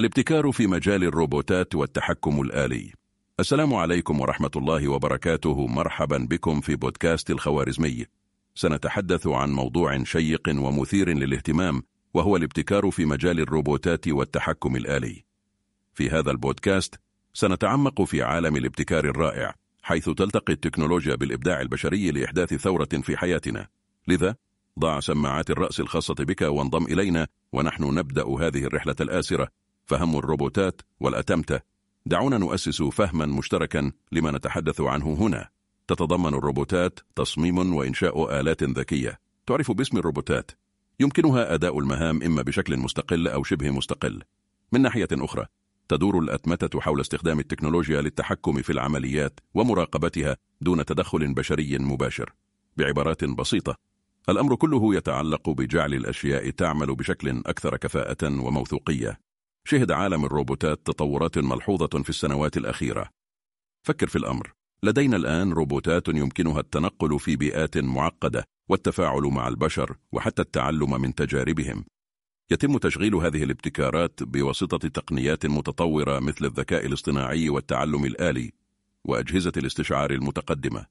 الابتكار في مجال الروبوتات والتحكم الآلي. السلام عليكم ورحمة الله وبركاته. مرحبا بكم في بودكاست الخوارزمي. سنتحدث عن موضوع شيق ومثير للاهتمام وهو الابتكار في مجال الروبوتات والتحكم الآلي. في هذا البودكاست سنتعمق في عالم الابتكار الرائع حيث تلتقي التكنولوجيا بالإبداع البشري لإحداث ثورة في حياتنا. لذا ضع سماعات الرأس الخاصة بك وانضم إلينا ونحن نبدأ هذه الرحلة الآسرة. فهم الروبوتات والأتمتة. دعونا نؤسس فهما مشتركا لما نتحدث عنه هنا. تتضمن الروبوتات تصميم وإنشاء آلات ذكية. تعرف باسم الروبوتات. يمكنها أداء المهام إما بشكل مستقل أو شبه مستقل. من ناحية أخرى تدور الأتمتة حول استخدام التكنولوجيا للتحكم في العمليات ومراقبتها دون تدخل بشري مباشر. بعبارات بسيطة الأمر كله يتعلق بجعل الأشياء تعمل بشكل أكثر كفاءة وموثوقية. شهد عالم الروبوتات تطورات ملحوظة في السنوات الأخيرة. فكر في الأمر. لدينا الآن روبوتات يمكنها التنقل في بيئات معقدة والتفاعل مع البشر وحتى التعلم من تجاربهم. يتم تشغيل هذه الابتكارات بواسطة تقنيات متطورة مثل الذكاء الاصطناعي والتعلم الآلي وأجهزة الاستشعار المتقدمة.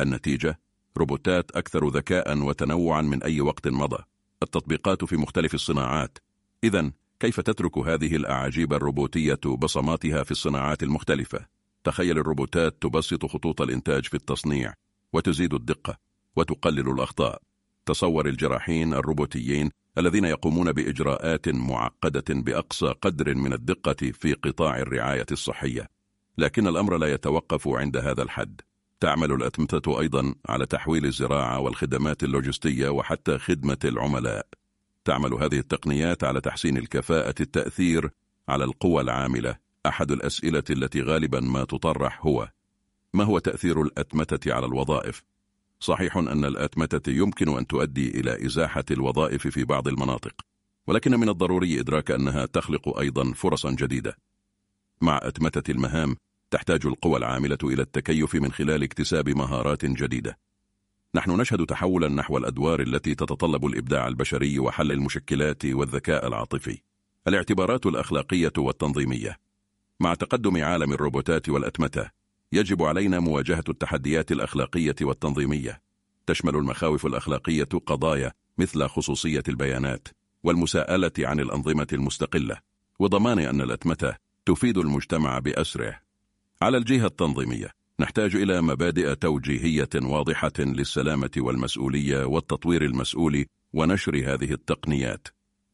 النتيجة؟ روبوتات أكثر ذكاء وتنوعا من أي وقت مضى. التطبيقات في مختلف الصناعات. إذا كيف تترك هذه الأعاجيب الروبوتية بصماتها في الصناعات المختلفة؟ تخيل الروبوتات تبسط خطوط الإنتاج في التصنيع وتزيد الدقة وتقلل الأخطاء. تصور الجراحين الروبوتيين الذين يقومون بإجراءات معقدة بأقصى قدر من الدقة في قطاع الرعاية الصحية. لكن الأمر لا يتوقف عند هذا الحد. تعمل الأتمتة أيضا على تحويل الزراعة والخدمات اللوجستية وحتى خدمة العملاء. تعمل هذه التقنيات على تحسين الكفاءة التأثير على القوى العاملة. أحد الأسئلة التي غالبا ما تطرح هو ما هو تأثير الأتمتة على الوظائف؟ صحيح أن الأتمتة يمكن أن تؤدي إلى إزاحة الوظائف في بعض المناطق ولكن من الضروري إدراك أنها تخلق أيضا فرصا جديدة. مع أتمتة المهام تحتاج القوى العاملة إلى التكيف من خلال اكتساب مهارات جديدة. نحن نشهد تحولا نحو الأدوار التي تتطلب الإبداع البشري وحل المشكلات والذكاء العاطفي. الاعتبارات الأخلاقية والتنظيمية. مع تقدم عالم الروبوتات والأتمتة يجب علينا مواجهة التحديات الأخلاقية والتنظيمية. تشمل المخاوف الأخلاقية قضايا مثل خصوصية البيانات والمساءلة عن الأنظمة المستقلة. وضمان أن الأتمتة تفيد المجتمع بأسره. على الجهة التنظيمية نحتاج إلى مبادئ توجيهية واضحة للسلامة والمسؤولية والتطوير المسؤول ونشر هذه التقنيات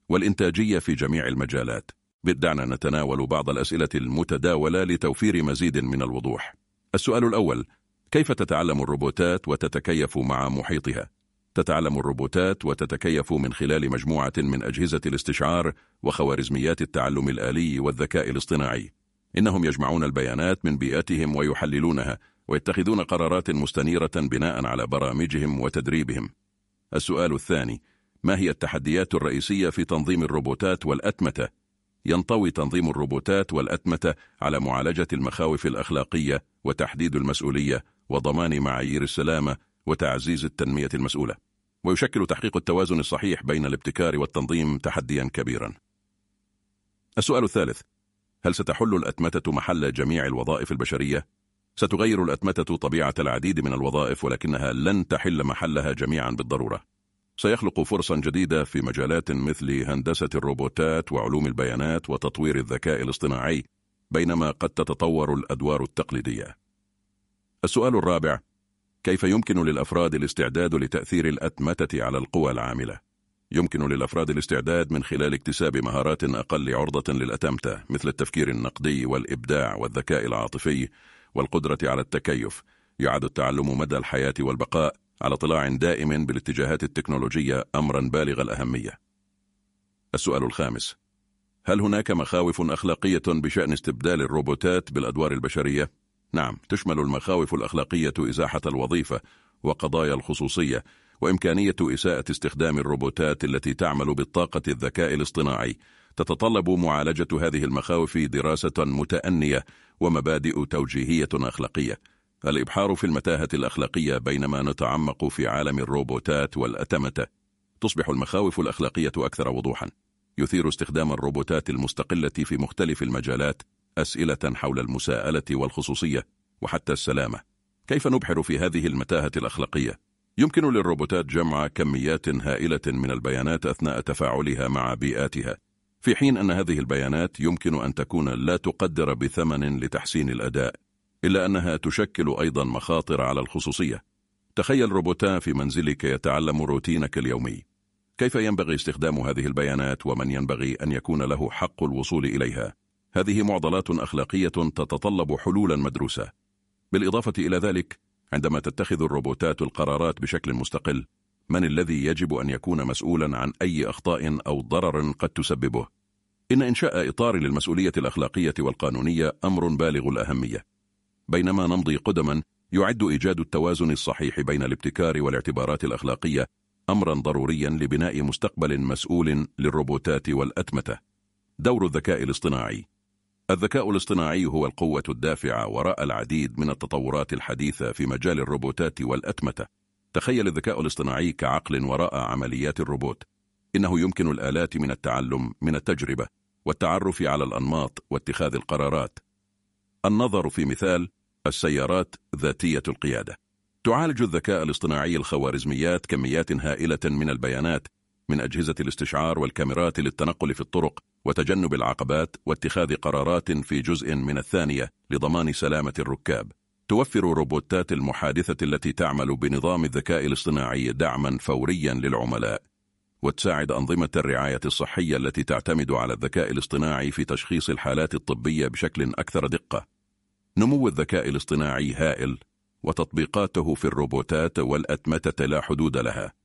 والإنتاجية في جميع المجالات. بدعنا نتناول بعض الأسئلة المتداولة لتوفير مزيد من الوضوح. السؤال الأول كيف تتعلم الروبوتات وتتكيف مع محيطها؟ تتعلم الروبوتات وتتكيف من خلال مجموعة من أجهزة الاستشعار وخوارزميات التعلم الآلي والذكاء الاصطناعي. إنهم يجمعون البيانات من بيئتهم ويحللونها ويتخذون قرارات مستنيرة بناء على برامجهم وتدريبهم. السؤال الثاني ما هي التحديات الرئيسية في تنظيم الروبوتات والأتمتة؟ ينطوي تنظيم الروبوتات والأتمتة على معالجة المخاوف الأخلاقية وتحديد المسؤولية وضمان معايير السلامة وتعزيز التنمية المسؤولة. ويشكل تحقيق التوازن الصحيح بين الابتكار والتنظيم تحديا كبيرا. السؤال الثالث هل ستحل الأتمتة محل جميع الوظائف البشرية؟ ستغير الأتمتة طبيعة العديد من الوظائف ولكنها لن تحل محلها جميعا بالضرورة سيخلق فرصا جديدة في مجالات مثل هندسة الروبوتات وعلوم البيانات وتطوير الذكاء الاصطناعي بينما قد تتطور الأدوار التقليدية السؤال الرابع كيف يمكن للأفراد الاستعداد لتأثير الأتمتة على القوى العاملة؟ يمكن للأفراد الاستعداد من خلال اكتساب مهارات أقل عرضة للأتمتة مثل التفكير النقدي والإبداع والذكاء العاطفي والقدرة على التكيف. يعد التعلم مدى الحياة والبقاء على اطلاع دائم بالاتجاهات التكنولوجية أمرا بالغ الأهمية. السؤال الخامس. هل هناك مخاوف أخلاقية بشأن استبدال الروبوتات بالأدوار البشرية؟ نعم تشمل المخاوف الأخلاقية إزاحة الوظيفة وقضايا الخصوصية وإمكانية إساءة استخدام الروبوتات التي تعمل بالطاقة الذكاء الاصطناعي. تتطلب معالجة هذه المخاوف دراسة متأنية ومبادئ توجيهية أخلاقية. الإبحار في المتاهة الأخلاقية بينما نتعمق في عالم الروبوتات والأتمتة. تصبح المخاوف الأخلاقية أكثر وضوحا. يثير استخدام الروبوتات المستقلة في مختلف المجالات أسئلة حول المساءلة والخصوصية وحتى السلامة. كيف نبحر في هذه المتاهة الأخلاقية؟ يمكن للروبوتات جمع كميات هائلة من البيانات أثناء تفاعلها مع بيئاتها في حين أن هذه البيانات يمكن أن تكون لا تقدر بثمن لتحسين الأداء إلا أنها تشكل أيضا مخاطر على الخصوصية. تخيل روبوتا في منزلك يتعلم روتينك اليومي. كيف ينبغي استخدام هذه البيانات ومن ينبغي أن يكون له حق الوصول إليها؟ هذه معضلات أخلاقية تتطلب حلولا مدروسة. بالإضافة إلى ذلك عندما تتخذ الروبوتات القرارات بشكل مستقل من الذي يجب أن يكون مسؤولا عن أي أخطاء أو ضرر قد تسببه؟ إن إنشاء إطار للمسؤولية الأخلاقية والقانونية أمر بالغ الأهمية. بينما نمضي قدما يعد إيجاد التوازن الصحيح بين الابتكار والاعتبارات الأخلاقية أمرا ضروريا لبناء مستقبل مسؤول للروبوتات والأتمتة. دور الذكاء الاصطناعي. الذكاء الاصطناعي هو القوة الدافعة وراء العديد من التطورات الحديثة في مجال الروبوتات والأتمتة. تخيل الذكاء الاصطناعي كعقل وراء عمليات الروبوت. إنه يمكن الآلات من التعلم من التجربة والتعرف على الأنماط واتخاذ القرارات. النظر في مثال السيارات ذاتية القيادة. تعالج الذكاء الاصطناعي الخوارزميات كميات هائلة من البيانات من أجهزة الاستشعار والكاميرات للتنقل في الطرق وتجنب العقبات واتخاذ قرارات في جزء من الثانية لضمان سلامة الركاب. توفر روبوتات المحادثة التي تعمل بنظام الذكاء الاصطناعي دعما فوريا للعملاء. وتساعد أنظمة الرعاية الصحية التي تعتمد على الذكاء الاصطناعي في تشخيص الحالات الطبية بشكل أكثر دقة. نمو الذكاء الاصطناعي هائل وتطبيقاته في الروبوتات والأتمتة لا حدود لها.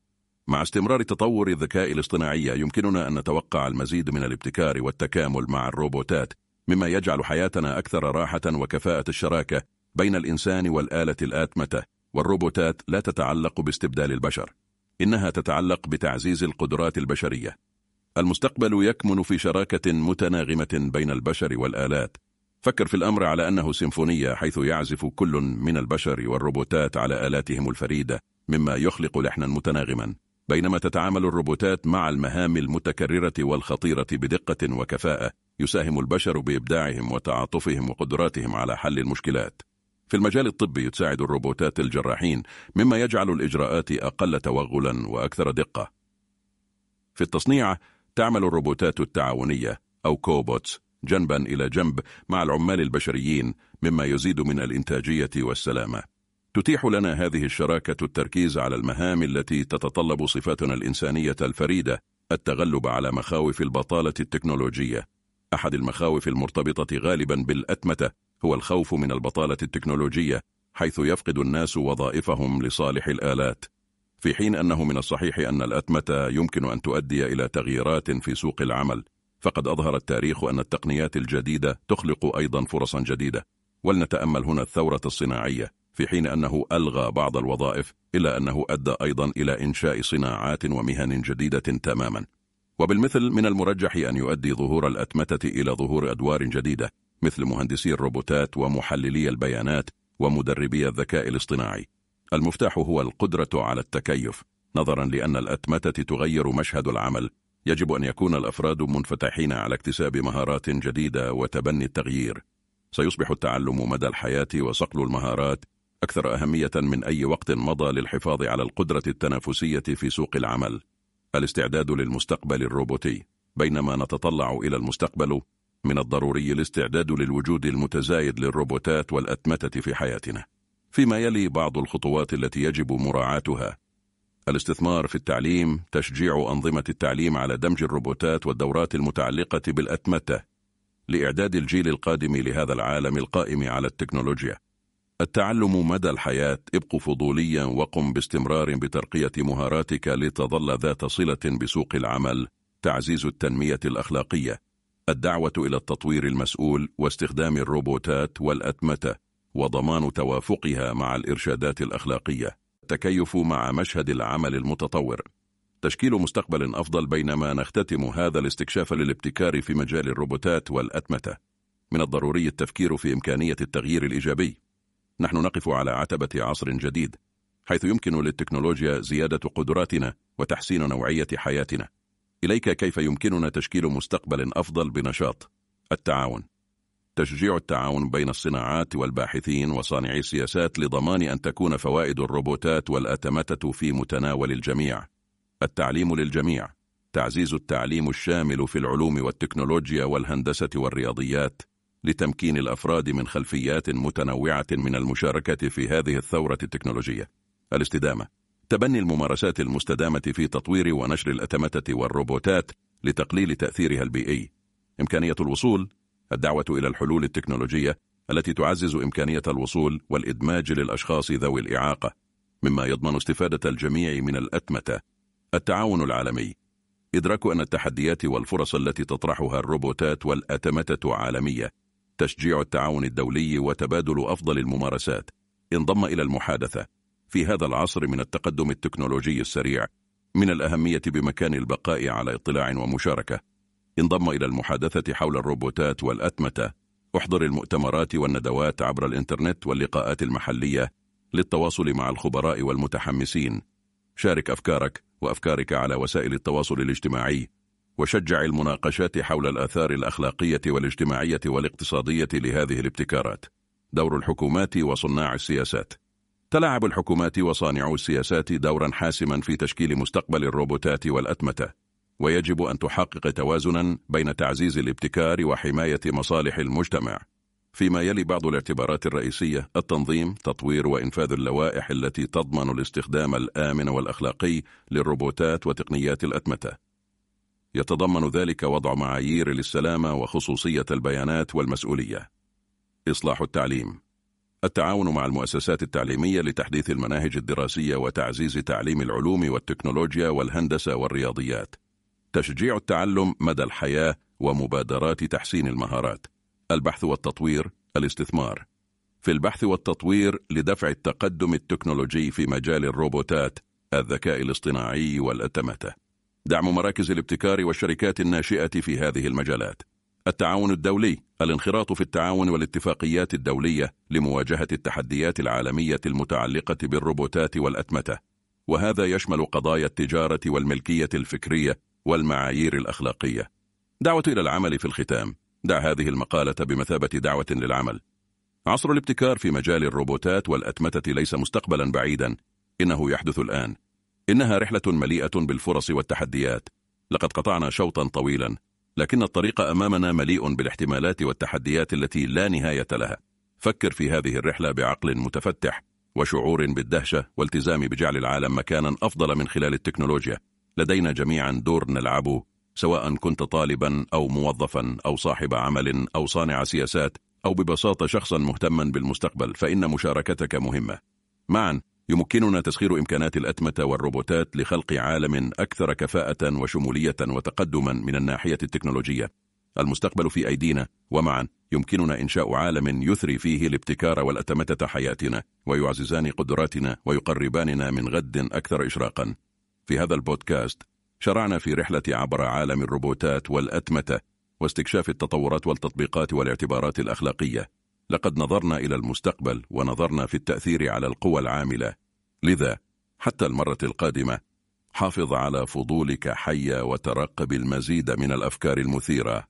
مع استمرار تطور الذكاء الاصطناعي يمكننا أن نتوقع المزيد من الابتكار والتكامل مع الروبوتات مما يجعل حياتنا أكثر راحة وكفاءة الشراكة بين الإنسان والآلة الآتمتة والروبوتات لا تتعلق باستبدال البشر إنها تتعلق بتعزيز القدرات البشرية. المستقبل يكمن في شراكة متناغمة بين البشر والآلات. فكر في الأمر على أنه سيمفونية حيث يعزف كل من البشر والروبوتات على آلاتهم الفريدة مما يخلق لحنا متناغما. بينما تتعامل الروبوتات مع المهام المتكررة والخطيرة بدقة وكفاءة يساهم البشر بإبداعهم وتعاطفهم وقدراتهم على حل المشكلات. في المجال الطبي تساعد الروبوتات الجراحين مما يجعل الإجراءات أقل توغلا وأكثر دقة. في التصنيع تعمل الروبوتات التعاونية أو cobots جنبا إلى جنب مع العمال البشريين مما يزيد من الإنتاجية والسلامة. تتيح لنا هذه الشراكة التركيز على المهام التي تتطلب صفاتنا الإنسانية الفريدة التغلب على مخاوف البطالة التكنولوجية. أحد المخاوف المرتبطة غالبا بالأتمتة هو الخوف من البطالة التكنولوجية حيث يفقد الناس وظائفهم لصالح الآلات. في حين أنه من الصحيح أن الأتمتة يمكن أن تؤدي إلى تغييرات في سوق العمل فقد أظهر التاريخ أن التقنيات الجديدة تخلق أيضا فرصا جديدة. ولنتأمل هنا الثورة الصناعية. في حين أنه ألغى بعض الوظائف إلا أنه أدى أيضا إلى إنشاء صناعات ومهن جديدة تماما. وبالمثل من المرجح أن يؤدي ظهور الأتمتة إلى ظهور أدوار جديدة مثل مهندسي الروبوتات ومحللي البيانات ومدربي الذكاء الاصطناعي. المفتاح هو القدرة على التكيف نظرا لأن الأتمتة تغير مشهد العمل. يجب أن يكون الأفراد منفتحين على اكتساب مهارات جديدة وتبني التغيير. سيصبح التعلم مدى الحياة وصقل المهارات أكثر أهمية من أي وقت مضى للحفاظ على القدرة التنافسية في سوق العمل. الاستعداد للمستقبل الروبوتي. بينما نتطلع إلى المستقبل من الضروري الاستعداد للوجود المتزايد للروبوتات والأتمتة في حياتنا. فيما يلي بعض الخطوات التي يجب مراعاتها. الاستثمار في التعليم تشجيع أنظمة التعليم على دمج الروبوتات والدورات المتعلقة بالأتمتة. لإعداد الجيل القادم لهذا العالم القائم على التكنولوجيا. التعلم مدى الحياة ابق فضوليا وقم باستمرار بترقية مهاراتك لتظل ذات صلة بسوق العمل. تعزيز التنمية الأخلاقية. الدعوة إلى التطوير المسؤول واستخدام الروبوتات والأتمتة وضمان توافقها مع الإرشادات الأخلاقية. التكيف مع مشهد العمل المتطور. تشكيل مستقبل أفضل بينما نختتم هذا الاستكشاف للابتكار في مجال الروبوتات والأتمتة. من الضروري التفكير في إمكانية التغيير الإيجابي. نحن نقف على عتبة عصر جديد حيث يمكن للتكنولوجيا زيادة قدراتنا وتحسين نوعية حياتنا. إليك كيف يمكننا تشكيل مستقبل أفضل بنشاط؟ التعاون. تشجيع التعاون بين الصناعات والباحثين وصانعي السياسات لضمان أن تكون فوائد الروبوتات والأتمتة في متناول الجميع. التعليم للجميع. تعزيز التعليم الشامل في العلوم والتكنولوجيا والهندسة والرياضيات. لتمكين الأفراد من خلفيات متنوعة من المشاركة في هذه الثورة التكنولوجية. الاستدامة. تبني الممارسات المستدامة في تطوير ونشر الأتمتة والروبوتات لتقليل تأثيرها البيئي. إمكانية الوصول. الدعوة إلى الحلول التكنولوجية التي تعزز إمكانية الوصول والإدماج للأشخاص ذوي الإعاقة مما يضمن استفادة الجميع من الأتمتة. التعاون العالمي. إدراك أن التحديات والفرص التي تطرحها الروبوتات والأتمتة عالمية. تشجيع التعاون الدولي وتبادل أفضل الممارسات. انضم إلى المحادثة في هذا العصر من التقدم التكنولوجي السريع. من الأهمية بمكان البقاء على اطلاع ومشاركة. انضم إلى المحادثة حول الروبوتات والأتمتة. احضر المؤتمرات والندوات عبر الإنترنت واللقاءات المحلية للتواصل مع الخبراء والمتحمسين. شارك أفكارك وأفكارك على وسائل التواصل الاجتماعي وشجع المناقشات حول الآثار الأخلاقية والاجتماعية والاقتصادية لهذه الابتكارات. دور الحكومات وصناع السياسات. تلعب الحكومات وصانعو السياسات دورا حاسما في تشكيل مستقبل الروبوتات والأتمتة. ويجب أن تحقق توازنا بين تعزيز الابتكار وحماية مصالح المجتمع. فيما يلي بعض الاعتبارات الرئيسية التنظيم تطوير وإنفاذ اللوائح التي تضمن الاستخدام الآمن والأخلاقي للروبوتات وتقنيات الأتمتة. يتضمن ذلك وضع معايير للسلامة وخصوصية البيانات والمسؤولية. إصلاح التعليم. التعاون مع المؤسسات التعليمية لتحديث المناهج الدراسية وتعزيز تعليم العلوم والتكنولوجيا والهندسة والرياضيات. تشجيع التعلم مدى الحياة ومبادرات تحسين المهارات. البحث والتطوير الاستثمار. في البحث والتطوير لدفع التقدم التكنولوجي في مجال الروبوتات الذكاء الاصطناعي والأتمتة. دعم مراكز الابتكار والشركات الناشئة في هذه المجالات. التعاون الدولي الانخراط في التعاون والاتفاقيات الدولية لمواجهة التحديات العالمية المتعلقة بالروبوتات والأتمتة. وهذا يشمل قضايا التجارة والملكية الفكرية والمعايير الأخلاقية. دعوة إلى العمل في الختام. دع هذه المقالة بمثابة دعوة للعمل. عصر الابتكار في مجال الروبوتات والأتمتة ليس مستقبلا بعيدا. إنه يحدث الآن. إنها رحلة مليئة بالفرص والتحديات. لقد قطعنا شوطا طويلا لكن الطريق أمامنا مليء بالاحتمالات والتحديات التي لا نهاية لها. فكر في هذه الرحلة بعقل متفتح وشعور بالدهشة والتزام بجعل العالم مكانا أفضل من خلال التكنولوجيا. لدينا جميعا دور نلعبه سواء كنت طالبا أو موظفا أو صاحب عمل أو صانع سياسات أو ببساطة شخصا مهتما بالمستقبل فإن مشاركتك مهمة. معا يمكننا تسخير إمكانات الأتمة والروبوتات لخلق عالم أكثر كفاءة وشمولية وتقدما من الناحية التكنولوجية. المستقبل في أيدينا ومعا يمكننا إنشاء عالم يثري فيه الابتكار والأتمتة حياتنا ويعززان قدراتنا ويقرباننا من غد أكثر إشراقا. في هذا البودكاست شرعنا في رحلة عبر عالم الروبوتات والأتمتة واستكشاف التطورات والتطبيقات والاعتبارات الأخلاقية. لقد نظرنا إلى المستقبل ونظرنا في التأثير على القوى العاملة. لذا حتى المرة القادمة حافظ على فضولك حيا وترقب المزيد من الأفكار المثيرة.